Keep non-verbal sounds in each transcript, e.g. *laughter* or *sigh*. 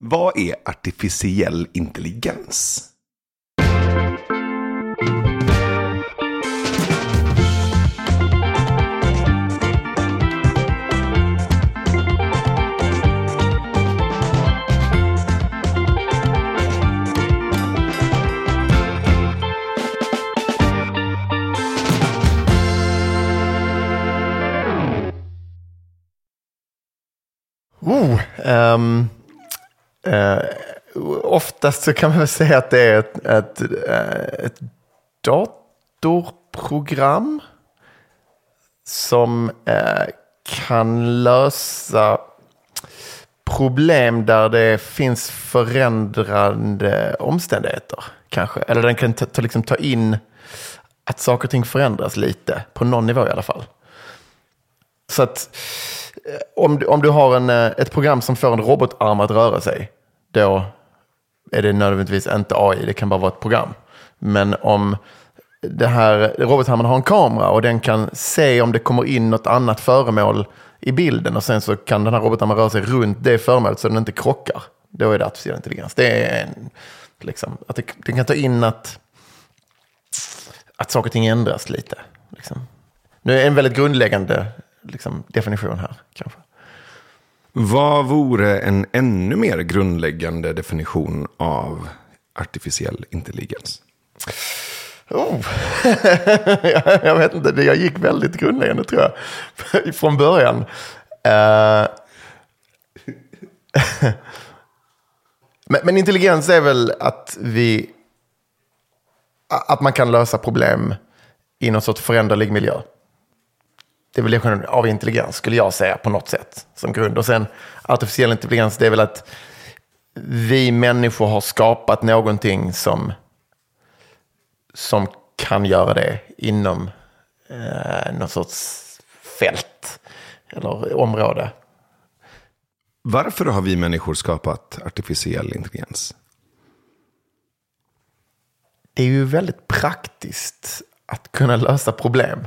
Vad är artificiell intelligens? Oh, um eh, oftast så kan man väl säga att det är ett, ett, eh, ett datorprogram som eh, kan lösa problem där det finns förändrande omständigheter. Kanske. Eller den kan ta, ta, liksom ta in att saker och ting förändras lite, på någon nivå i alla fall. Så att eh, om, du- om du har en, eh, ett program som får en robotarm att röra sig, då är det nödvändigtvis inte AI, det kan bara vara ett program. Men om det här robotarmen har en kamera och den kan se om det kommer in något annat föremål i bilden och sen så kan den här robotarmen röra sig runt det föremålet så den inte krockar. Då är det artificiell intelligens. Det är en, liksom, att det, den kan ta in att, att saker och ting ändras lite. Liksom. Nu är det en väldigt grundläggande liksom, definition här kanske. Vad vore en ännu mer grundläggande definition av artificiell intelligens? Oh. *laughs* jag vet inte, jag gick väldigt grundläggande tror jag. *laughs* Från början. Uh. *laughs* men, men intelligens är väl att vi... Att man kan lösa problem i någon sorts föränderlig miljö. Det är väl definitionen av intelligens, skulle jag säga, på något sätt. Som grund. Och sen artificiell intelligens, det är väl att vi människor har skapat någonting som som kan göra det inom eh, någon sorts fält eller område. Varför har vi människor skapat artificiell intelligens? Det är ju väldigt praktiskt att kunna lösa problem.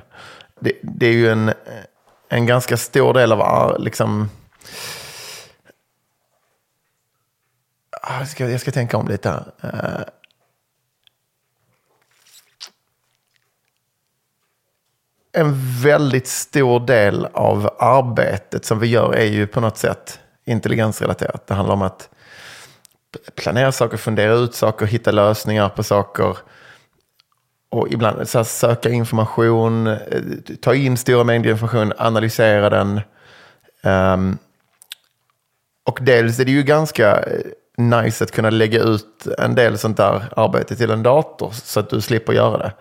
Det, det är ju en, en ganska stor del av liksom... Jag ska, jag ska tänka om lite här. Eh, en väldigt stor del av arbetet som vi gör är ju på något sätt intelligensrelaterat. Det handlar om att planera saker, fundera ut saker, hitta lösningar på saker. Och ibland så här, söka information, eh, ta in stora mängder information, analysera den. Um, och dels är det ju ganska eh, nice att kunna lägga ut en del sånt där arbete till en dator så att du slipper göra det.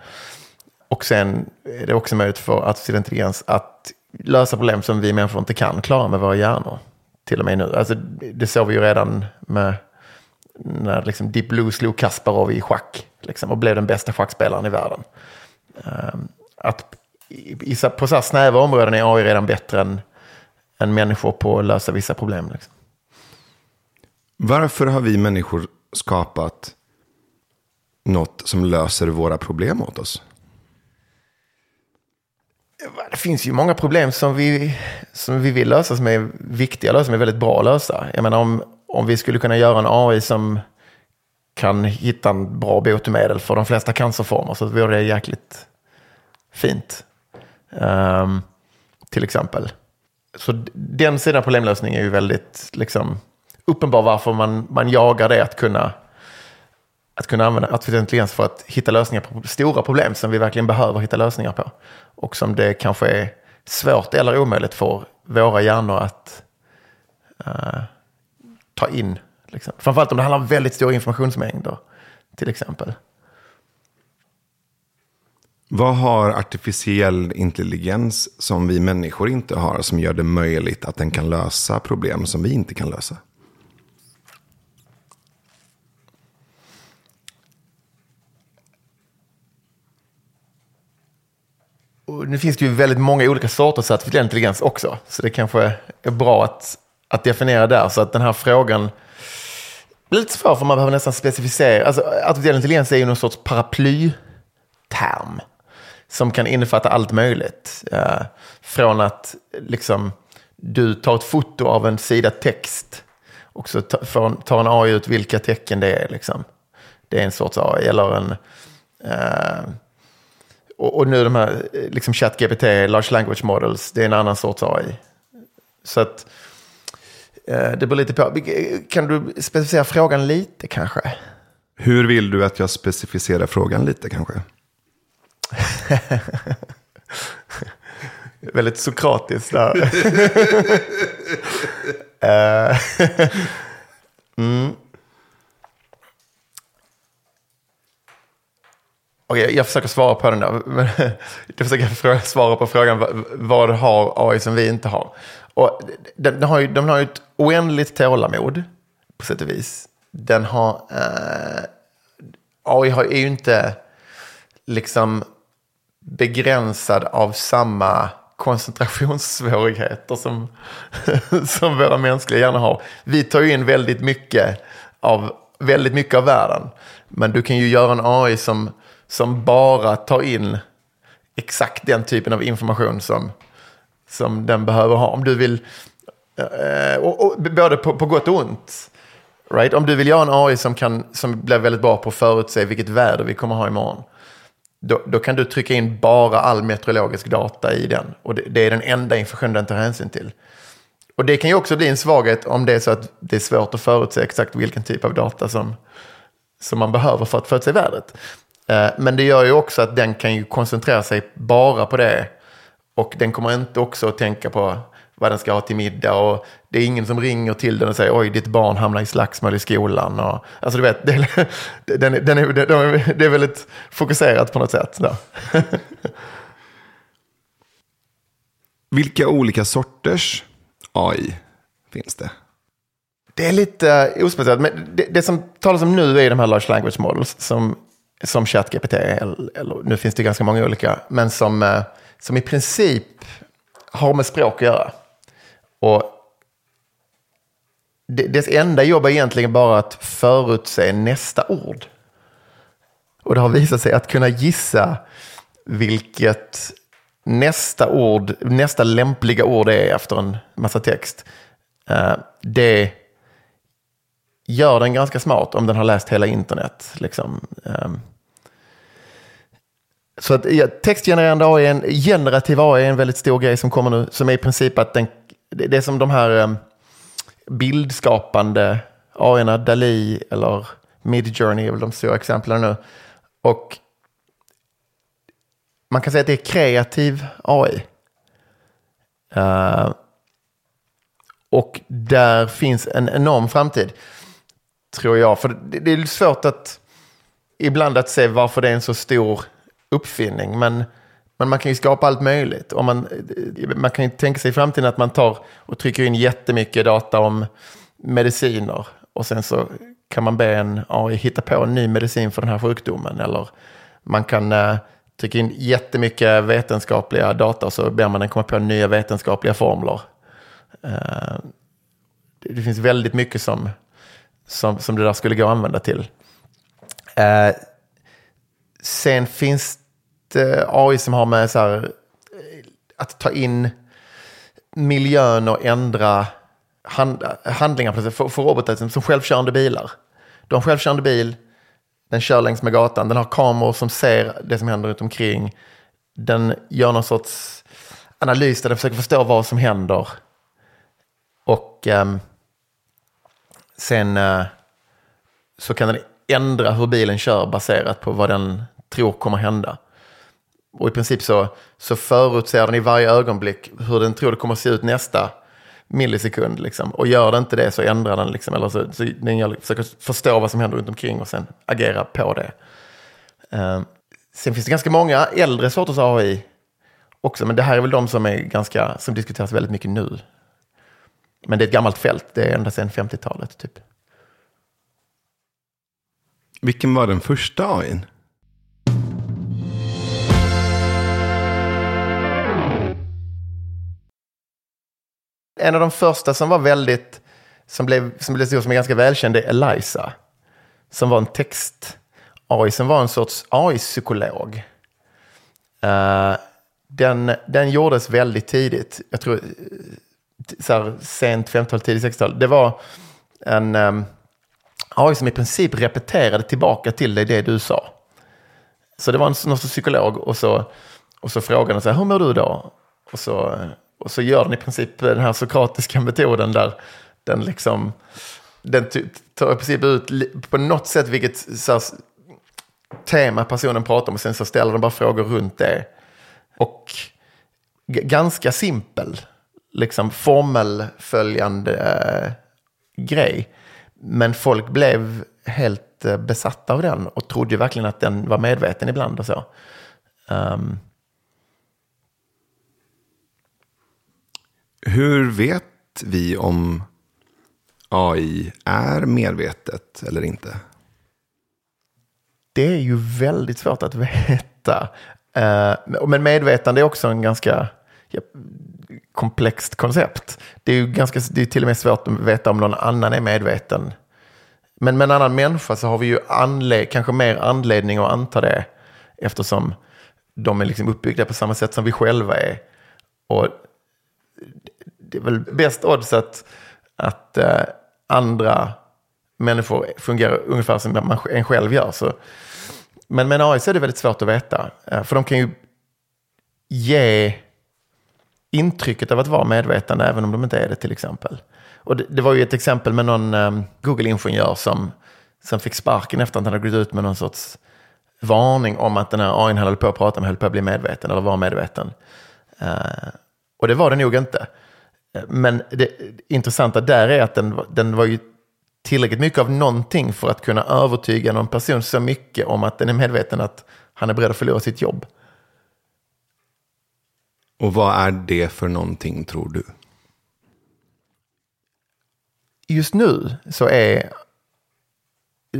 Och sen är det också möjligt för artificiell intelligens att lösa problem som vi människor inte kan klara med våra hjärnor. Till och med nu. Alltså, det såg vi ju redan med när liksom Deep Blue slog Kasparov i schack liksom, och blev den bästa schackspelaren i världen. Ehm, att i, i, så- på så här snäva områden är AI redan bättre än, än människor på att lösa vissa problem. Liksom. Varför har vi människor skapat något som löser våra problem åt oss? Det finns ju många problem som vi, som vi vill lösa som är viktiga att lösa, som är väldigt bra att lösa. Jag menar om, om vi skulle kunna göra en AI som kan hitta en bra botemedel för de flesta cancerformer så vore det jäkligt fint. Um, till exempel. Så den sidan av problemlösning är ju väldigt liksom, uppenbar varför man, man jagar det att kunna att kunna använda artificiell intelligens för att hitta lösningar på stora problem som vi verkligen behöver hitta lösningar på. Och som det kanske är svårt eller omöjligt för våra hjärnor att uh, ta in. Liksom. Framförallt om det handlar om väldigt stora informationsmängder, till exempel. Vad har artificiell intelligens som vi människor inte har som gör det möjligt att den kan lösa problem som vi inte kan lösa? Och nu finns det ju väldigt många olika sorters artificiell intelligens också. Så det kanske är bra att, att definiera där. Så att den här frågan blir lite svår för man behöver nästan specificera. Alltså, artificiell intelligens är ju någon sorts paraplyterm. Som kan innefatta allt möjligt. Eh, från att liksom, du tar ett foto av en sida text. Och så tar en AI ut vilka tecken det är. Liksom. Det är en sorts AI. Eller en... Eh, och, och nu de här eh, liksom ChatGPT, Large Language Models, det är en annan sorts AI. Så att det beror lite på. Kan du specificera frågan lite kanske? Hur vill du att jag specificerar frågan lite kanske? *laughs* Väldigt sokratiskt där. *laughs* Eh, *laughs* mm. Okej, jag försöker svara på den där. *laughs* Men Jag försöker svara på frågan vad- har AI som vi inte har. Och den, den, har ju, de har ju ett oändligt tålamod på sätt och vis. Den har... Eh, AI har, är ju inte liksom begränsad av samma koncentrationssvårigheter som, *laughs* som våra mänskliga hjärnor har. Vi tar ju in väldigt mycket av, väldigt mycket av världen. Men du kan ju göra en AI som, som bara tar in exakt den typen av information som, som den behöver ha. Om du vill, eh, och, och, både på, på gott och ont. Right? Om du vill göra en AI som, kan, som blir väldigt bra på att förutse vilket väder vi kommer ha imorgon. Då, då kan du trycka in bara all meteorologisk data i den. Och det, det är den enda information den tar hänsyn till. Och det kan ju också bli en svaghet om det är så att det är svårt att förutse exakt vilken typ av data som, som man behöver för att förutse vädret. Eh, Men det gör ju också att den kan ju koncentrera sig bara på det. Och den kommer inte också att tänka på vad den ska ha till middag. Och det är ingen som ringer till den och säger oj, ditt barn hamnar i slagsmål i skolan. Och, alltså du vet, *laughs* det, är- den, är- den är, det är väldigt fokuserat på något sätt. Där. *laughs* Vilka olika sorters AI finns det? Det är lite ospeciellt, men det, det som talas om nu är de här large language models som, som ChatGPT, eller, nu finns det ganska många olika, men som, eh, som i princip har med språk att göra. Och dess enda jobb är egentligen bara att förutse nästa ord. Och det har visat sig att kunna gissa vilket nästa ord, nästa lämpliga ord är efter en massa text. Eh, det gör den ganska smart om den har läst hela internet. Liksom. Ehm. Så att, ja, textgenererande AI, en, generativ AI är en väldigt stor grej som kommer nu, som är i princip att den, det är som de här ehm, bildskapande AI-erna, Dali eller Midjourney är väl de stora exemplen nu. Och man kan säga att det är kreativ AI. Uh, ehm. och där finns en enorm framtid, tror jag. För det, det är svårt att ibland att se varför det är en så stor uppfinning. Men, men man kan ju skapa allt möjligt. Och man, man kan ju tänka sig i framtiden att man tar och trycker in jättemycket data om mediciner. Och sen så kan man be en AI hitta på en ny medicin för den här sjukdomen. Eller man kan eh, trycka in jättemycket vetenskapliga data och så ber man den komma på nya vetenskapliga formler. Eh, det, det finns väldigt mycket som, som, som det där skulle gå att använda till. Eh, sen finns det AI som har med så här, eh, att ta in miljön och ändra hand, handlingar för, för robotar som, som självkörande bilar. Du har en självkörande bil, den kör längs med gatan, den har kameror som ser det som händer runt omkring. Den gör någon sorts analys där den försöker förstå vad som händer. Och ehm, sen eh, så kan den ändra hur bilen kör baserat på vad den tror kommer hända. Och i princip så, så förutser den i varje ögonblick hur den tror det kommer att se ut nästa millisekund. Liksom. Och gör det inte det så ändrar den. Liksom, eller så, så den gör, försöker förstå vad som händer runt omkring och sen agera på det. Uh, sen finns det ganska många äldre sorters AI också. Men det här är väl de som, är ganska, som diskuteras väldigt mycket nu. Men det är ett gammalt fält. Det är ända sedan 50-talet typ. Vilken var den första AIn? En av de första som var väldigt, som blev, som blev stor, som är ganska välkänd, är Eliza. Som var en text AI, som var en sorts AI-psykolog. Eh, den, den gjordes väldigt tidigt, jag tror så här, sent 50-tal, tidigt 60-tal. Det var en um, AI som i princip repeterade tillbaka till dig det du sa. Så det var en, någon psykolog och så, och så frågade den så här, hur mår du då? Och så, eh, och så gör den i princip eh, den här sokratiska *laughs* metoden där den liksom, den tar i princip ut på något sätt vilket så här, tema personen pratar om och sen så ställer den bara frågor runt det. Och ganska simpel, liksom formelföljande äh, grej. Men folk blev helt äh, besatta av den och trodde verkligen att den var medveten ibland och så. Um. Hur vet vi om AI är medvetet eller inte? Det är ju väldigt svårt att *laughs* veta. Uh, men medvetande är också en ganska ja, komplext koncept. Det är ju ganska, det är till och med svårt att veta om någon annan är medveten. Men med en annan människa så har vi ju anled, kanske mer anledning att anta det eftersom de är liksom uppbyggda på samma sätt som vi själva är. Och det är väl bäst odds att, att uh, andra människor fungerar ungefär som man en själv gör. Så. Men med en AI så är det väldigt svårt att veta. Uh, för de kan ju ge intrycket av att vara medvetande även om de inte är det till exempel. Och det, det var ju ett exempel med någon um, Google-ingenjör som, som fick sparken efter att han hade gått ut med någon sorts varning om att den här AI han höll på att prata med höll på att bli medveten eller var medveten. Uh, och det var det nog inte. Men det intressanta där är att den, den var ju tillräckligt mycket av någonting för att kunna övertyga någon person så mycket om att den är medveten att han är beredd att förlora sitt jobb. Och vad är det för någonting tror du? Just nu så är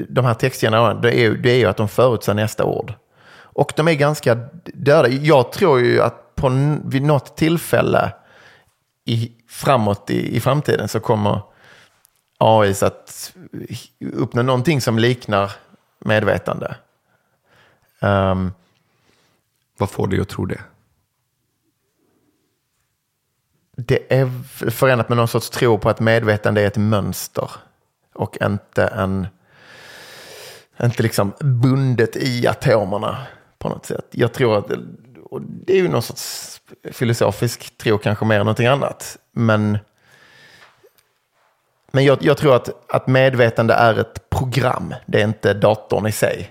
de här textgeneratorerna, det är, det är ju att de förutsäger nästa ord. Och de är ganska döda. Jag tror ju att på, vid något tillfälle i, framåt i, i framtiden så kommer AI att uppnå någonting som liknar medvetande. Um, Vad får dig att tro det? Det är förenat med någon sorts tro på att medvetande är ett mönster och inte en inte liksom bundet i atomerna på något sätt. Jag tror att det är ju någon sorts filosofisk tro kanske mer än någonting annat. Men, men jag, jag, tror att, att medvetande är ett program. Det är inte datorn i sig.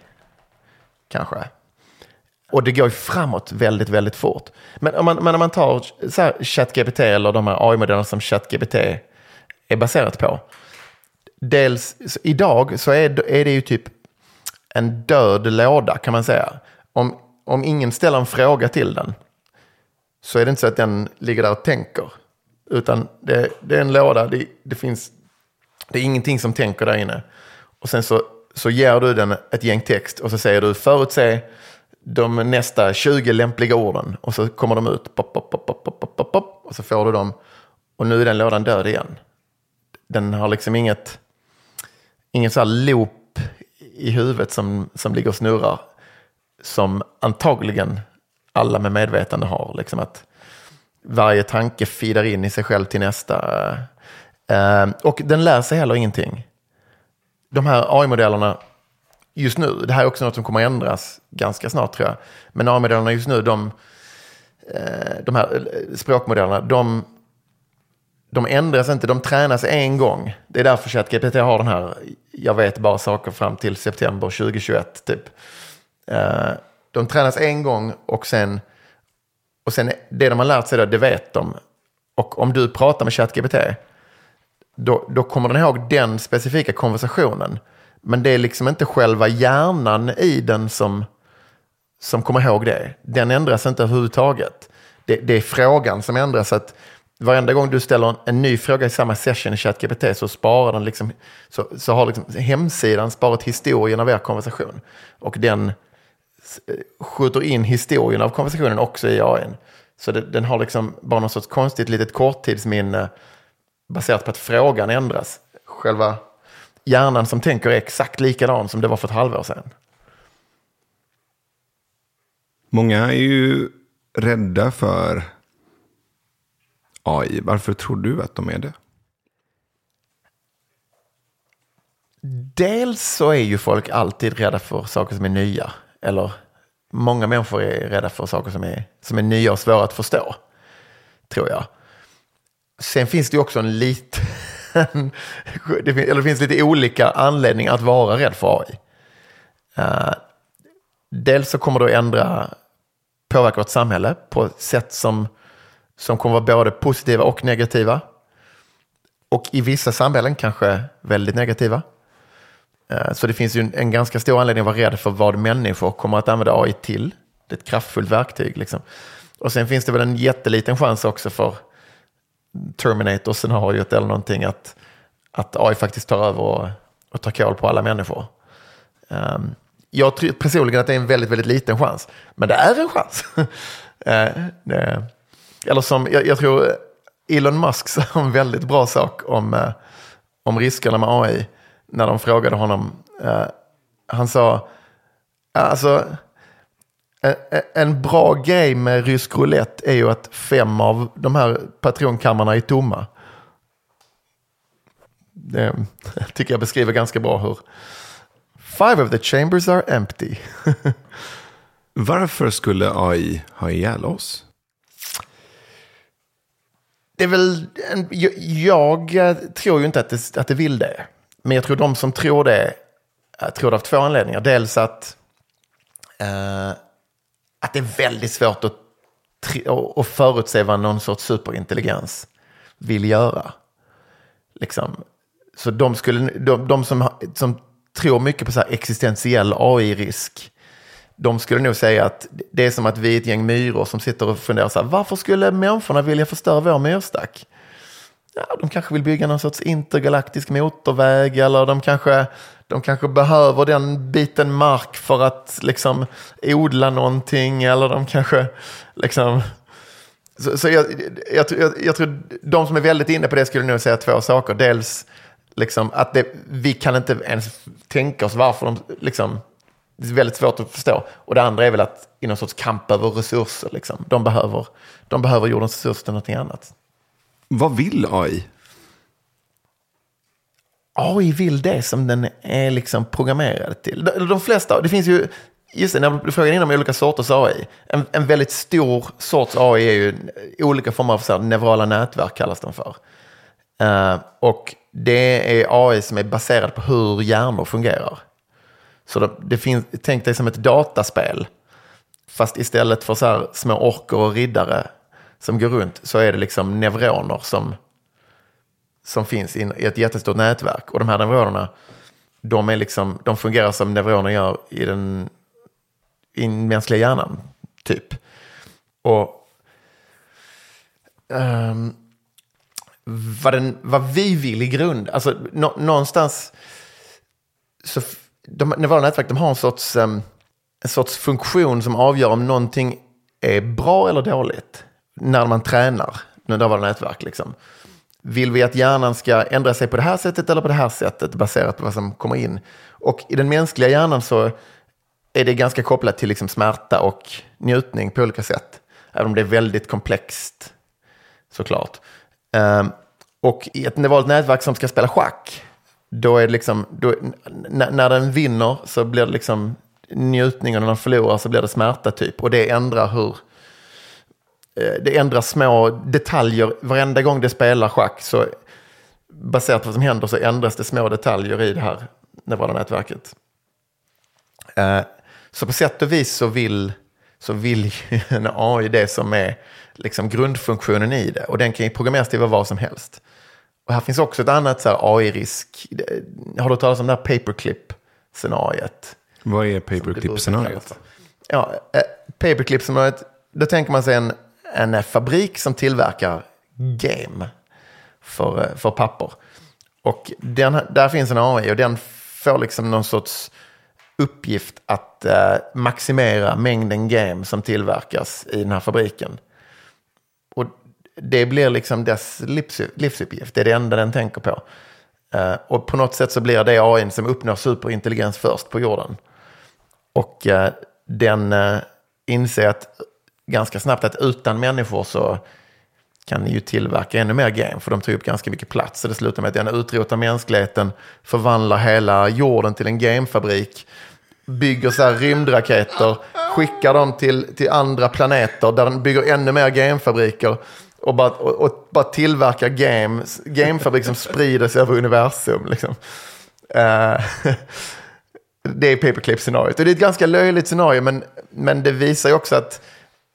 Kanske. Och det går ju framåt väldigt, väldigt fort. Men om man, men om man tar så här ChatGPT eller de här AI-modellerna som ChatGPT är baserat på. Dels idag så är, är det ju typ en död låda kan man säga. Om, om ingen ställer en fråga till den så är det inte så att den ligger där och tänker. Utan det, det är en låda, det, det, finns, det är ingenting som tänker där inne. Och sen så, så ger du den ett gäng text och så säger du förutse de nästa 20 lämpliga orden. Och så kommer de ut, pop, pop, pop, pop, pop, pop, pop, och så får du dem. Och nu är den lådan död igen. Den har liksom inget, Ingen så här loop i huvudet som, som ligger och snurrar. Som antagligen alla med medvetande har. Liksom att varje tanke feedar in i sig själv till nästa. Eh, och den lär sig heller ingenting. De här AI-modellerna just nu, det här är också något som kommer att ändras ganska snart tror jag. Men A-modellerna just nu, de, eh, de här eh, språkmodellerna, de, de ändras inte, de tränas en gång. Det är därför att GPT har den här, jag vet bara saker fram till september 2021 typ. Eh, de tränas en gång och sen, och sen det de har lärt sig då, det vet de. Och om du pratar med ChatGPT, då, då kommer den ihåg den specifika konversationen. Men det är liksom inte själva hjärnan i den som, som kommer ihåg det. Den ändras inte överhuvudtaget. Det, det är frågan som ändras. Att varenda gång du ställer en, en ny fråga i samma session i ChatGPT så sparar den liksom, så, så har liksom hemsidan sparat historien av er konversation. Och den eh, skjuter in historien av konversationen också i AI. Så det, den har liksom bara någon sorts konstigt litet korttidsminne baserat på att frågan ändras. Själva hjärnan som tänker är exakt likadan som det var för ett halvår sedan. Många är ju rädda för AI. Varför tror du att de är det? dels så är ju folk alltid rädda för saker som är nya. Eller många människor är rädda för saker som är, som är nya och svåra att förstå. Tror jag. Sen finns det ju också en liten, *laughs* *laughs* det finns, eller det finns lite olika anledningar att vara rädd för AI. Uh, eh, dels så kommer det att ändra, påverka vårt samhälle på sätt som, som kommer vara både positiva och negativa. Och i vissa samhällen kanske väldigt negativa. Uh, så det finns ju en, en, ganska stor anledning att vara rädd för vad människor kommer att använda AI till. Det är ett kraftfullt verktyg. Liksom. Och sen finns det väl en jätteliten chans också för Terminator-scenariot eller någonting att, att AI faktiskt tar över och, och tar koll på alla människor. Um, jag tror personligen att det är en väldigt, väldigt liten chans. Men det är en chans. uh, *laughs* eller som, jag, jag, tror Elon Musk sa en väldigt bra sak om, uh, om riskerna med AI. När de frågade honom. Uh, han sa, alltså en bra grej med rysk roulette är ju att fem av de här patronkammarna är tomma. Det *laughs* tycker jag beskriver ganska bra hur five of the chambers are empty. *laughs* Varför skulle AI ha ihjäl oss? Det är väl, en, jag, jag, tror ju inte att det, att det vill det. Men jag tror de som tror det, jag tror det av två anledningar. Dels att eh, att det är väldigt svårt att, att förutse vad någon sorts superintelligens vill göra. Liksom. Så de, skulle, de, de som, som tror mycket på så existentiell AI-risk, de skulle nog säga att det är som att vi är ett gäng myror som sitter och funderar så här, varför skulle människorna vilja förstöra vår myrstack? Ja, de kanske vill bygga någon sorts intergalaktisk motorväg eller de kanske de kanske behöver den biten mark för att liksom odla någonting eller de kanske liksom... Så, så jag, jag, jag, jag, tror de som är väldigt inne på det skulle nog säga två saker. Dels liksom att det, vi kan inte ens tänka oss varför de liksom... Det är väldigt svårt att förstå. Och det andra är väl att i någon sorts kamp över resurser. Liksom. De, behöver, de behöver jordens resurser till någonting annat. Vad vill AI? AI vill det som den är liksom programmerad till. De, de flesta, det finns ju, just det, när du frågade innan om olika sorters AI. En, en väldigt stor sorts AI är ju olika former av så här, neurala nätverk kallas de för. Uh, och det är AI som är baserad på hur hjärnor fungerar. Så det, det finns, tänk dig som ett dataspel. Fast istället för så här små orker och riddare som går runt så är det liksom neuroner som som finns i ett jättestort nätverk. Och de här neuronerna, de, är liksom, de fungerar som neuroner gör i den, i den mänskliga hjärnan, typ. Och um, vad, den, vad vi vill i grund, alltså nå, någonstans, så de neurala nätverk, de har en sorts, um, en sorts funktion som avgör om någonting är bra eller dåligt när man tränar neurala nätverk. Liksom. Vill vi att hjärnan ska ändra sig på det här sättet eller på det här sättet baserat på vad som kommer in? Och i den mänskliga hjärnan så är det ganska kopplat till liksom smärta och njutning på olika sätt. Även om det är väldigt komplext såklart. Um, och i ett neuralt nätverk som ska spela schack, då är det liksom, då, när den vinner så blir det liksom njutning och när den förlorar så blir det smärta typ. Och det ändrar hur det ändras små detaljer. Varenda gång det spelar schack så baserat på vad som händer så ändras det små detaljer i det här neurala nätverket. Eh, så på sätt och vis så vill, så vill en AI det som är liksom grundfunktionen i det. Och den kan ju programmeras till vad som helst. Och här finns också ett annat AI-risk. Har du hört talas om det här paperclip-scenariet? Vad är paperclip-scenariet? Ja, eh, paperclip-scenariet, då tänker man sig en en fabrik som tillverkar game för, eh, för papper. Och den, där finns en AI och den får liksom någon sorts uppgift att eh, maximera mängden game som tillverkas i den här fabriken. Och det blir liksom dess livs, livsuppgift, det är det enda den tänker på. Eh, och på något sätt så blir det AI som uppnår superintelligens först på jorden. Och eh, den eh, inser att ganska snabbt att utan människor så kan ni ju tillverka ännu mer game, för de tar upp ganska mycket plats. Så det slutar med att den utrotar mänskligheten, förvandlar hela jorden till en gamefabrik, bygger så här rymdraketer, skickar dem till, till andra planeter där den bygger ännu mer gamefabriker och bara, och, och bara tillverkar games, gamefabrik som sprider sig över universum. Liksom. Uh, *laughs* det är paperclip-scenariot. Och det är ett ganska löjligt scenario, men, men det visar ju också att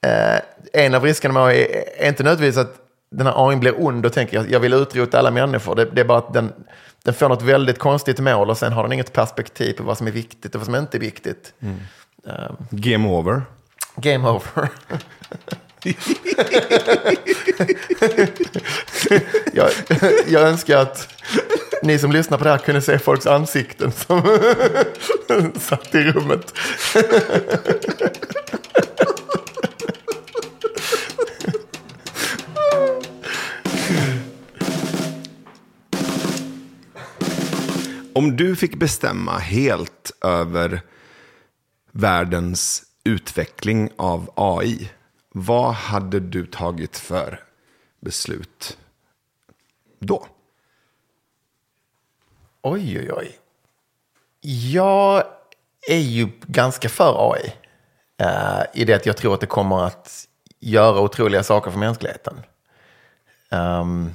uh, en av riskerna med AI är, är inte nödvändigtvis att den här AI blir ond och tänker att jag vill utrota alla människor. Det, det, är bara att den, den får något väldigt konstigt mål och sen har den inget perspektiv på vad som är viktigt och vad som inte är viktigt. Mm. Um, game over. Game over. *laughs* jag, jag önskar att ni som lyssnar på det här kunde se folks ansikten som *laughs* satt i rummet. Om du fick bestämma helt över världens utveckling av AI, vad hade du tagit för beslut då? Oj, oj, oj. Jag är ju ganska för AI. Uh, eh, I det att jag tror att det kommer att göra otroliga saker för mänskligheten. Um,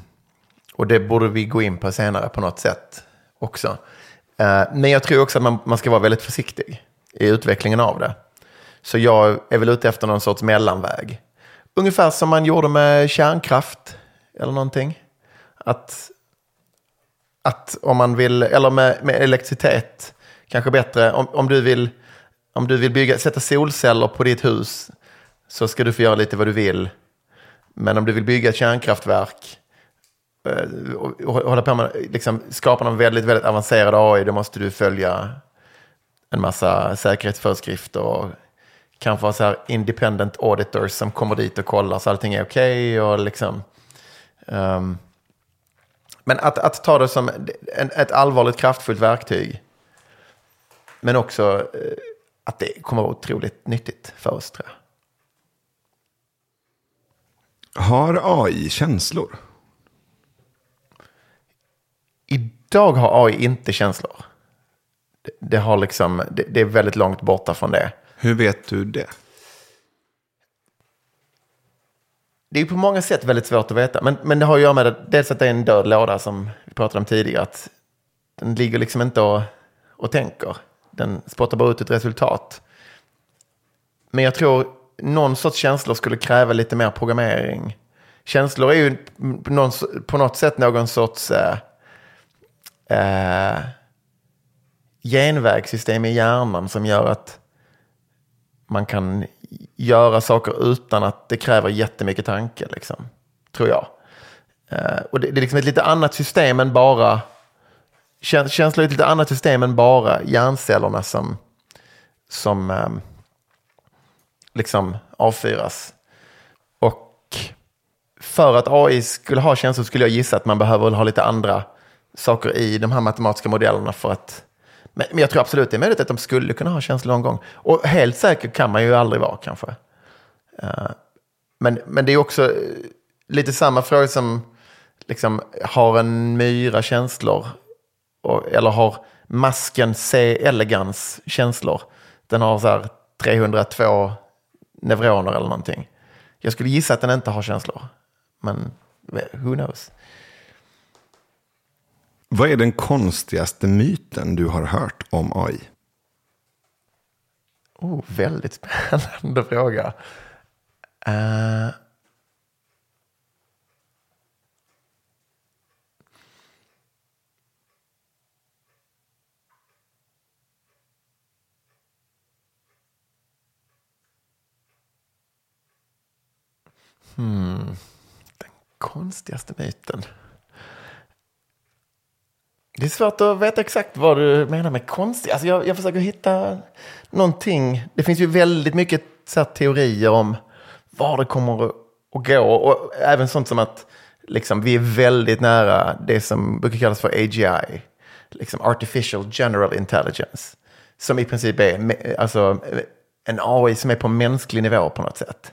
och det borde vi gå in på senare på något sätt också. Eh, men jag tror också att man, man ska vara väldigt försiktig i utvecklingen av det. Så jag är väl ute efter någon sorts mellanväg. Ungefär som man gjorde med kärnkraft eller någonting. Att, att om man vill, eller med, med elektricitet, kanske bättre, om, om, du vill, om du vill bygga, sätta solceller på ditt hus så ska du få göra lite vad du vill. Men om du vill bygga ett kärnkraftverk Eh, och hålla på med, liksom, skapa någon väldigt, väldigt avancerad AI, då måste du följa en massa säkerhetsföreskrifter och kanske ha så här independent auditors som kommer dit och kollar så allting är okej. Okay liksom, um, men att, att ta det som en, ett allvarligt kraftfullt verktyg. Men också eh, att det kommer vara otroligt nyttigt för oss tror jag. Har AI känslor? Idag har AI inte känslor. Det, det har liksom, det, det, är väldigt långt borta från det. Hur vet du det? Det är på många sätt väldigt svårt att veta. Men, men det har att göra med det, dels att det är en död låda som vi pratade om tidigare. Att den ligger liksom inte och, och tänker. Den spottar bara ut ett resultat. Men jag tror någon sorts känslor skulle kräva lite mer programmering. Känslor är ju på något sätt någon sorts eh, eh, genvägssystem i hjärnan som gör att man kan göra saker utan att det kräver jättemycket tanke, liksom, tror jag. Eh, och det, det, är liksom ett lite annat system än bara känslor är ett lite annat system än bara hjärncellerna som, som eh, liksom avfyras. Och för att AI skulle ha känslor skulle jag gissa att man behöver ha lite andra saker i de här matematiska modellerna för att men, men jag tror absolut det är möjligt att de skulle kunna ha känslor någon gång. Och helt säker kan man ju aldrig vara kanske. Uh, men, men det är också eh, lite samma fråga som, liksom, har en myra känslor? Och, eller har masken C. elegans känslor? Den har så här 302 neuroner eller någonting. Jag skulle gissa att den inte har känslor. Men eh, who knows? Vad är den konstigaste myten du har hört om AI? Oh, väldigt spännande *laughs* fråga. Uh... Hmm. Den konstigaste myten. Det är svårt att veta exakt vad du menar med konstigt. Alltså jag, jag försöker hitta någonting. Det finns ju väldigt mycket så teorier om var det kommer att gå. Och även sånt som att liksom, vi är väldigt nära det som brukar kallas för AGI. Liksom Artificial General Intelligence. Som i princip är alltså, en AI som är på mänsklig nivå på något sätt.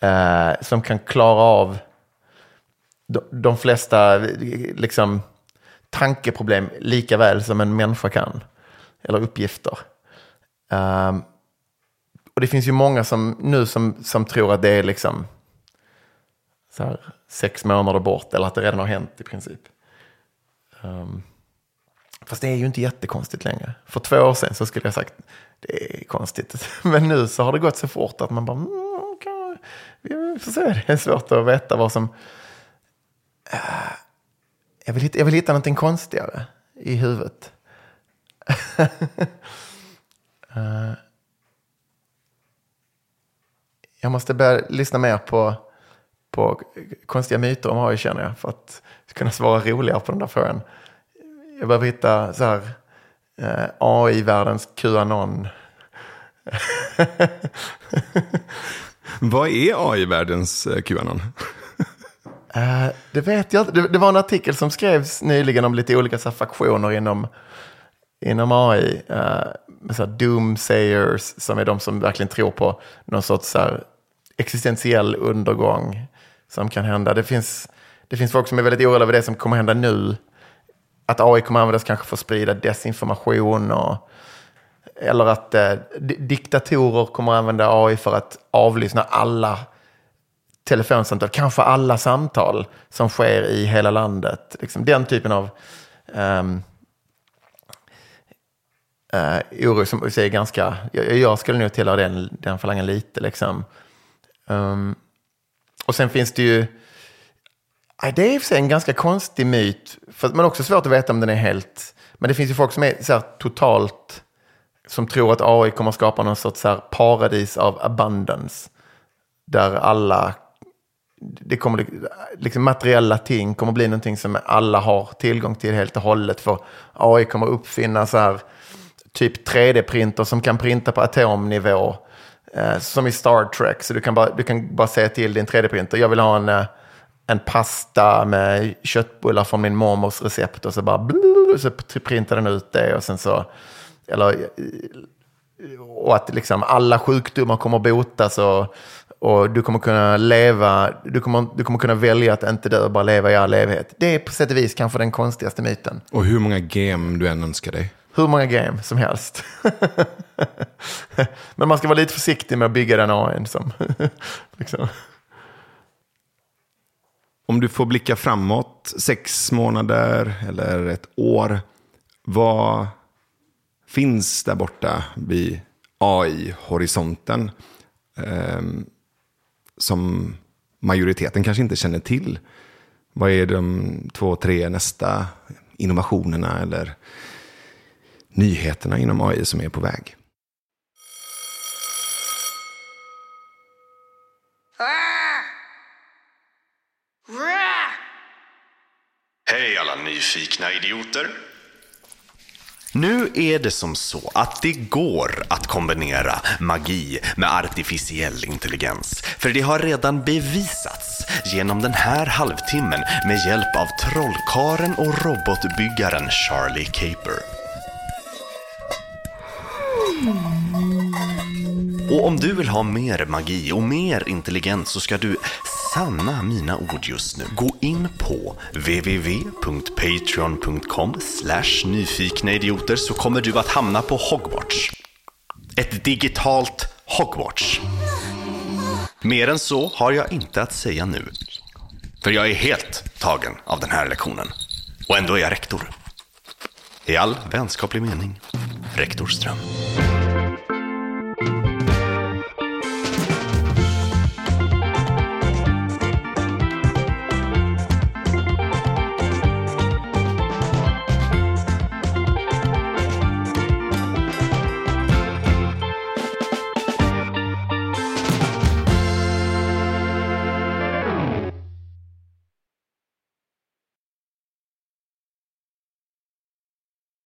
Eh, som kan klara av de, de flesta liksom, tankeproblem lika väl som en människa kan. Eller uppgifter. Um, och det finns ju många som nu som, som tror att det är liksom så här, sex månader bort eller att det redan har hänt i princip. Um, fast det är ju inte jättekonstigt längre. För två år sedan så skulle jag sagt det är konstigt. *laughs* Men nu så har det gått så fort att man bara mm, okay, vi får se. Det är svårt att veta vad som... Uh, jag, vill hitta, jag vill hitta någonting konstigare i huvudet. uh, *laughs* jag måste börja lyssna mer på, på konstiga myter om AI känner jag. För att kunna svara roligare på den där frågan. Jag behöver hitta så här eh, AI-världens Qanon. *laughs* Vad är AI-världens eh, Qanon? Uh, det vet jag inte. Det, det, var en artikel som skrevs nyligen om lite olika så här, faktioner inom, inom AI. Uh, eh, med så här, doomsayers som är de som verkligen tror på någon sorts så här, existentiell undergång som kan hända. Det finns, det finns folk som är väldigt oroliga över det som kommer hända nu. Att AI kommer användas kanske för att sprida desinformation och eller att eh, diktatorer kommer använda AI för att avlyssna alla telefonsamtal, kanske alla samtal som sker i hela landet. Liksom den typen av um, uh, oro som är ganska, jag, jag skulle nog tillhöra den, den falangen lite. Liksom. Um, och sen finns det ju, det är i och för sig en ganska konstig myt, för, men också svårt att veta om den är helt, men det finns ju folk som är så här, totalt, som tror att AI kommer att skapa någon sorts så här, paradis av abundance. Där alla, det kommer, liksom materiella ting kommer bli någonting som alla har tillgång till helt och hållet. För AI kommer uppfinna så här, typ 3D-printer som kan printa på atomnivå Eh, som i Star Trek, så du kan bara, du kan bara säga till din 3D-printer, jag vill ha en, eh, en pasta med köttbullar från min mormors recept och så bara blub, så printar den ut det och sen så, eller, eh, och att liksom alla sjukdomar kommer botas och, och du kommer kunna leva, du kommer, du kommer kunna välja att inte dö och bara leva i all evighet. Det är på sätt och vis kanske den konstigaste myten. Och hur många game du än önskar dig hur många game som helst. *laughs* Men man ska vara lite försiktig med att bygga den AIn som... *laughs* liksom. Om du får blicka framåt sex månader eller ett år. Vad finns där borta vid AI-horisonten? Eh, som majoriteten kanske inte känner till. Vad är de två, tre nästa innovationerna eller nyheterna inom AI som är på väg. Hej alla nyfikna idioter! Nu är det som så att det går att kombinera magi med artificiell intelligens. För det har redan bevisats genom den här halvtimmen med hjälp av trollkaren och robotbyggaren Charlie Caper. Och om du vill ha mer magi och mer intelligens så ska du sanna mina ord just nu. Gå in på www.patreon.com nyfikna idioter så kommer du att hamna på Hogwarts. Ett digitalt Hogwarts. Mer än så har jag inte att säga nu. För jag är helt tagen av den här lektionen. Och ändå är jag rektor. I all vänskaplig mening, rektor Ström.